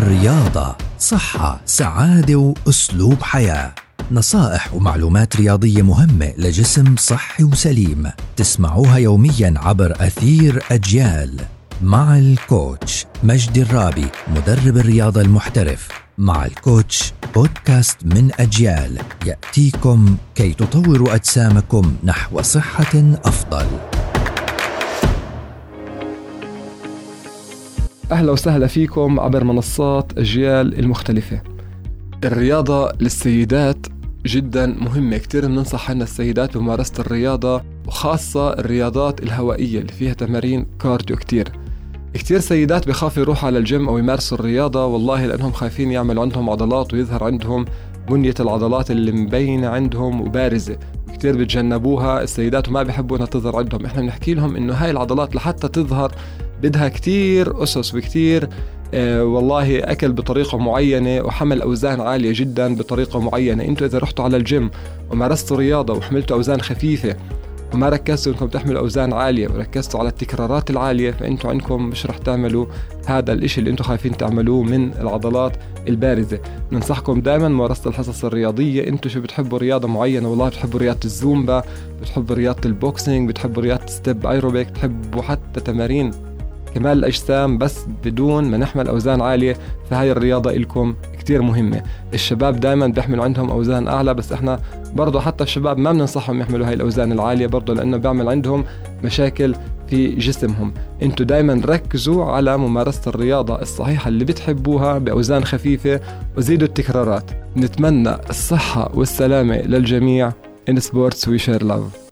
الرياضة صحة سعادة وأسلوب حياة. نصائح ومعلومات رياضية مهمة لجسم صحي وسليم. تسمعوها يوميا عبر أثير أجيال. مع الكوتش مجدي الرابي مدرب الرياضة المحترف. مع الكوتش بودكاست من أجيال. يأتيكم كي تطوروا أجسامكم نحو صحة أفضل. أهلا وسهلا فيكم عبر منصات أجيال المختلفة. الرياضة للسيدات جدا مهمة. كتير بننصح عنا السيدات بممارسة الرياضة وخاصة الرياضات الهوائية اللي فيها تمارين cardio كتير. كتير سيدات بخافوا يروحوا على الجيم أو يمارسوا الرياضة والله لأنهم خايفين يعملوا عندهم عضلات ويظهر عندهم بنية العضلات اللي مبينة عندهم وبارزة. كتير بتجنبوها السيدات وما بيحبوا إنها تظهر عندهم. إحنا بنحكي لهم إنه هاي العضلات لحتى تظهر بدها كتير أسس وكتير آه والله أكل بطريقة معينة وحمل أوزان عالية جدا بطريقة معينة. أنتوا إذا رحتوا على الجيم ومارستوا رياضة وحملتوا أوزان خفيفة وما ركزتوا إنكم تحملوا أوزان عالية وركزتوا على التكرارات العالية فإنتوا عندكم مش رح تعملوا هذا الإشي اللي أنتوا خايفين تعملوه من العضلات البارزة. ننصحكم دائما ممارسه الحصص الرياضية. أنتوا شو بتحبوا رياضة معينة؟ والله بتحبوا رياضة الزومبا بتحبوا رياضة ال boxing بتحبوا رياضة step aerobic بتحبوا حتى تمارين كمال الأجسام بس بدون ما نحمل أوزان عالية فهاي الرياضة إلكم كتير مهمة. الشباب دائما بيحملوا عندهم أوزان أعلى بس إحنا برضه حتى الشباب ما بننصحهم يحملوا هاي الأوزان العالية برضه لأنه بيعمل عندهم مشاكل في جسمهم. إنتوا دائما ركزوا على ممارسة الرياضة الصحيحة اللي بتحبوها بأوزان خفيفة وزيدوا التكرارات. نتمنى الصحة والسلامة للجميع. In sports we share love.